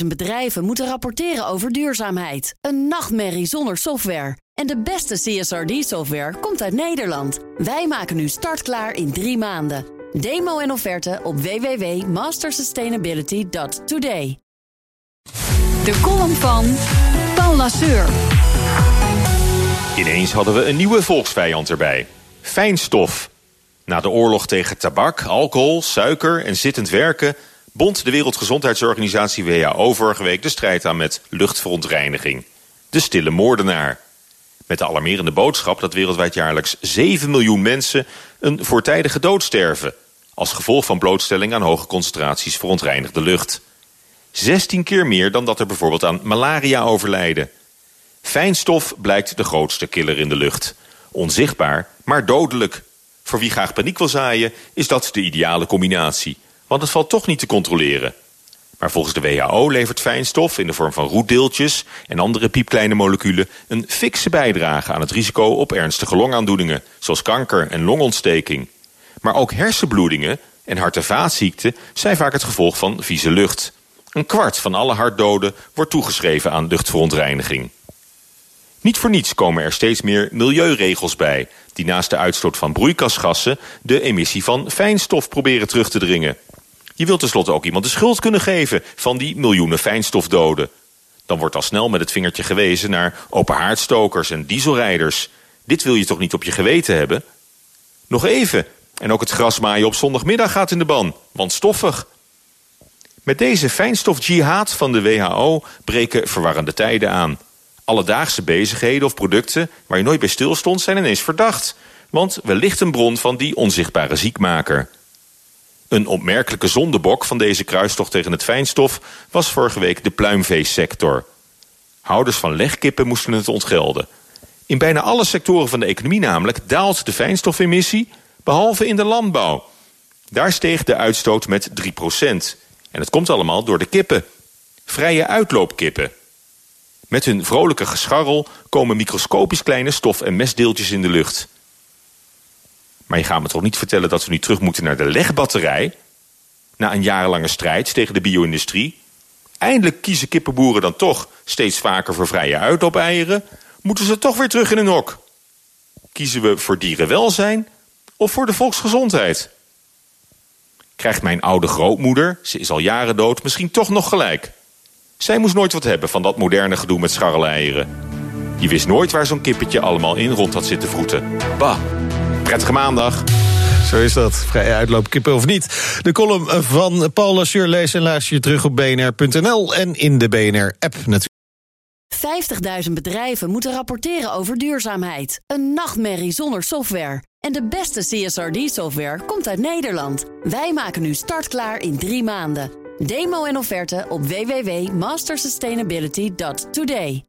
50.000 bedrijven moeten rapporteren over duurzaamheid. Een nachtmerrie zonder software. En de beste CSRD-software komt uit Nederland. Wij maken nu startklaar in drie maanden. Demo en offerte op www.mastersustainability.today. De column van Paul Lasseur. Ineens hadden we een nieuwe volksvijand erbij. Fijnstof. Na de oorlog tegen tabak, alcohol, suiker en zittend werken... bond de Wereldgezondheidsorganisatie WHO vorige week de strijd aan met luchtverontreiniging. De stille moordenaar. Met de alarmerende boodschap dat wereldwijd jaarlijks 7 miljoen mensen... een voortijdige dood sterven... als gevolg van blootstelling aan hoge concentraties verontreinigde lucht. 16 keer meer dan dat er bijvoorbeeld aan malaria overlijden. Fijnstof blijkt de grootste killer in de lucht. Onzichtbaar, maar dodelijk. Voor wie graag paniek wil zaaien, is dat de ideale combinatie. Want het valt toch niet te controleren. Maar volgens de WHO levert fijnstof in de vorm van roetdeeltjes... en andere piepkleine moleculen een fikse bijdrage aan het risico op ernstige longaandoeningen... zoals kanker en longontsteking. Maar ook hersenbloedingen en hart- en vaatziekten zijn vaak het gevolg van vieze lucht. Een kwart van alle hartdoden wordt toegeschreven aan luchtverontreiniging. Niet voor niets komen er steeds meer milieuregels bij... die naast de uitstoot van broeikasgassen... de emissie van fijnstof proberen terug te dringen. Je wilt tenslotte ook iemand de schuld kunnen geven... van die miljoenen fijnstofdoden. Dan wordt al snel met het vingertje gewezen naar openhaardstokers en dieselrijders. Dit wil je toch niet op je geweten hebben? Nog even, en ook het grasmaaien op zondagmiddag gaat in de ban, want stoffig. Met deze fijnstof-jihad van de WHO breken verwarrende tijden aan. Alledaagse bezigheden of producten waar je nooit bij stilstond zijn ineens verdacht. Want wellicht een bron van die onzichtbare ziekmaker. Een opmerkelijke zondebok van deze kruistocht tegen het fijnstof... was vorige week de pluimveesector. Houders van legkippen moesten het ontgelden. In bijna alle sectoren van de economie namelijk daalt de fijnstofemissie... behalve in de landbouw. Daar steeg de uitstoot met 3% En het komt allemaal door de kippen. Vrije uitloopkippen. Met hun vrolijke gescharrel komen microscopisch kleine stof- en mestdeeltjes in de lucht. Maar je gaat me toch niet vertellen dat we nu terug moeten naar de legbatterij? Na een jarenlange strijd tegen de bio-industrie? Eindelijk kiezen kippenboeren dan toch steeds vaker voor vrije uitloopeieren? Moeten ze toch weer terug in een hok? Kiezen we voor dierenwelzijn of voor de volksgezondheid? Krijgt mijn oude grootmoeder, ze is al jaren dood, misschien toch nog gelijk? Zij moest nooit wat hebben van dat moderne gedoe met scharreleieren. Je wist nooit waar zo'n kippetje allemaal in rond had zitten vroeten. Bah, prettige maandag. Zo is dat. Vrije uitloopkippen of niet. De column van Paul Lassure lees en luister je terug op bnr.nl en in de BNR-app natuurlijk. 50.000 bedrijven moeten rapporteren over duurzaamheid. Een nachtmerrie zonder software. En de beste CSRD-software komt uit Nederland. Wij maken nu startklaar in drie maanden. Demo en offerte op www.mastersustainability.today.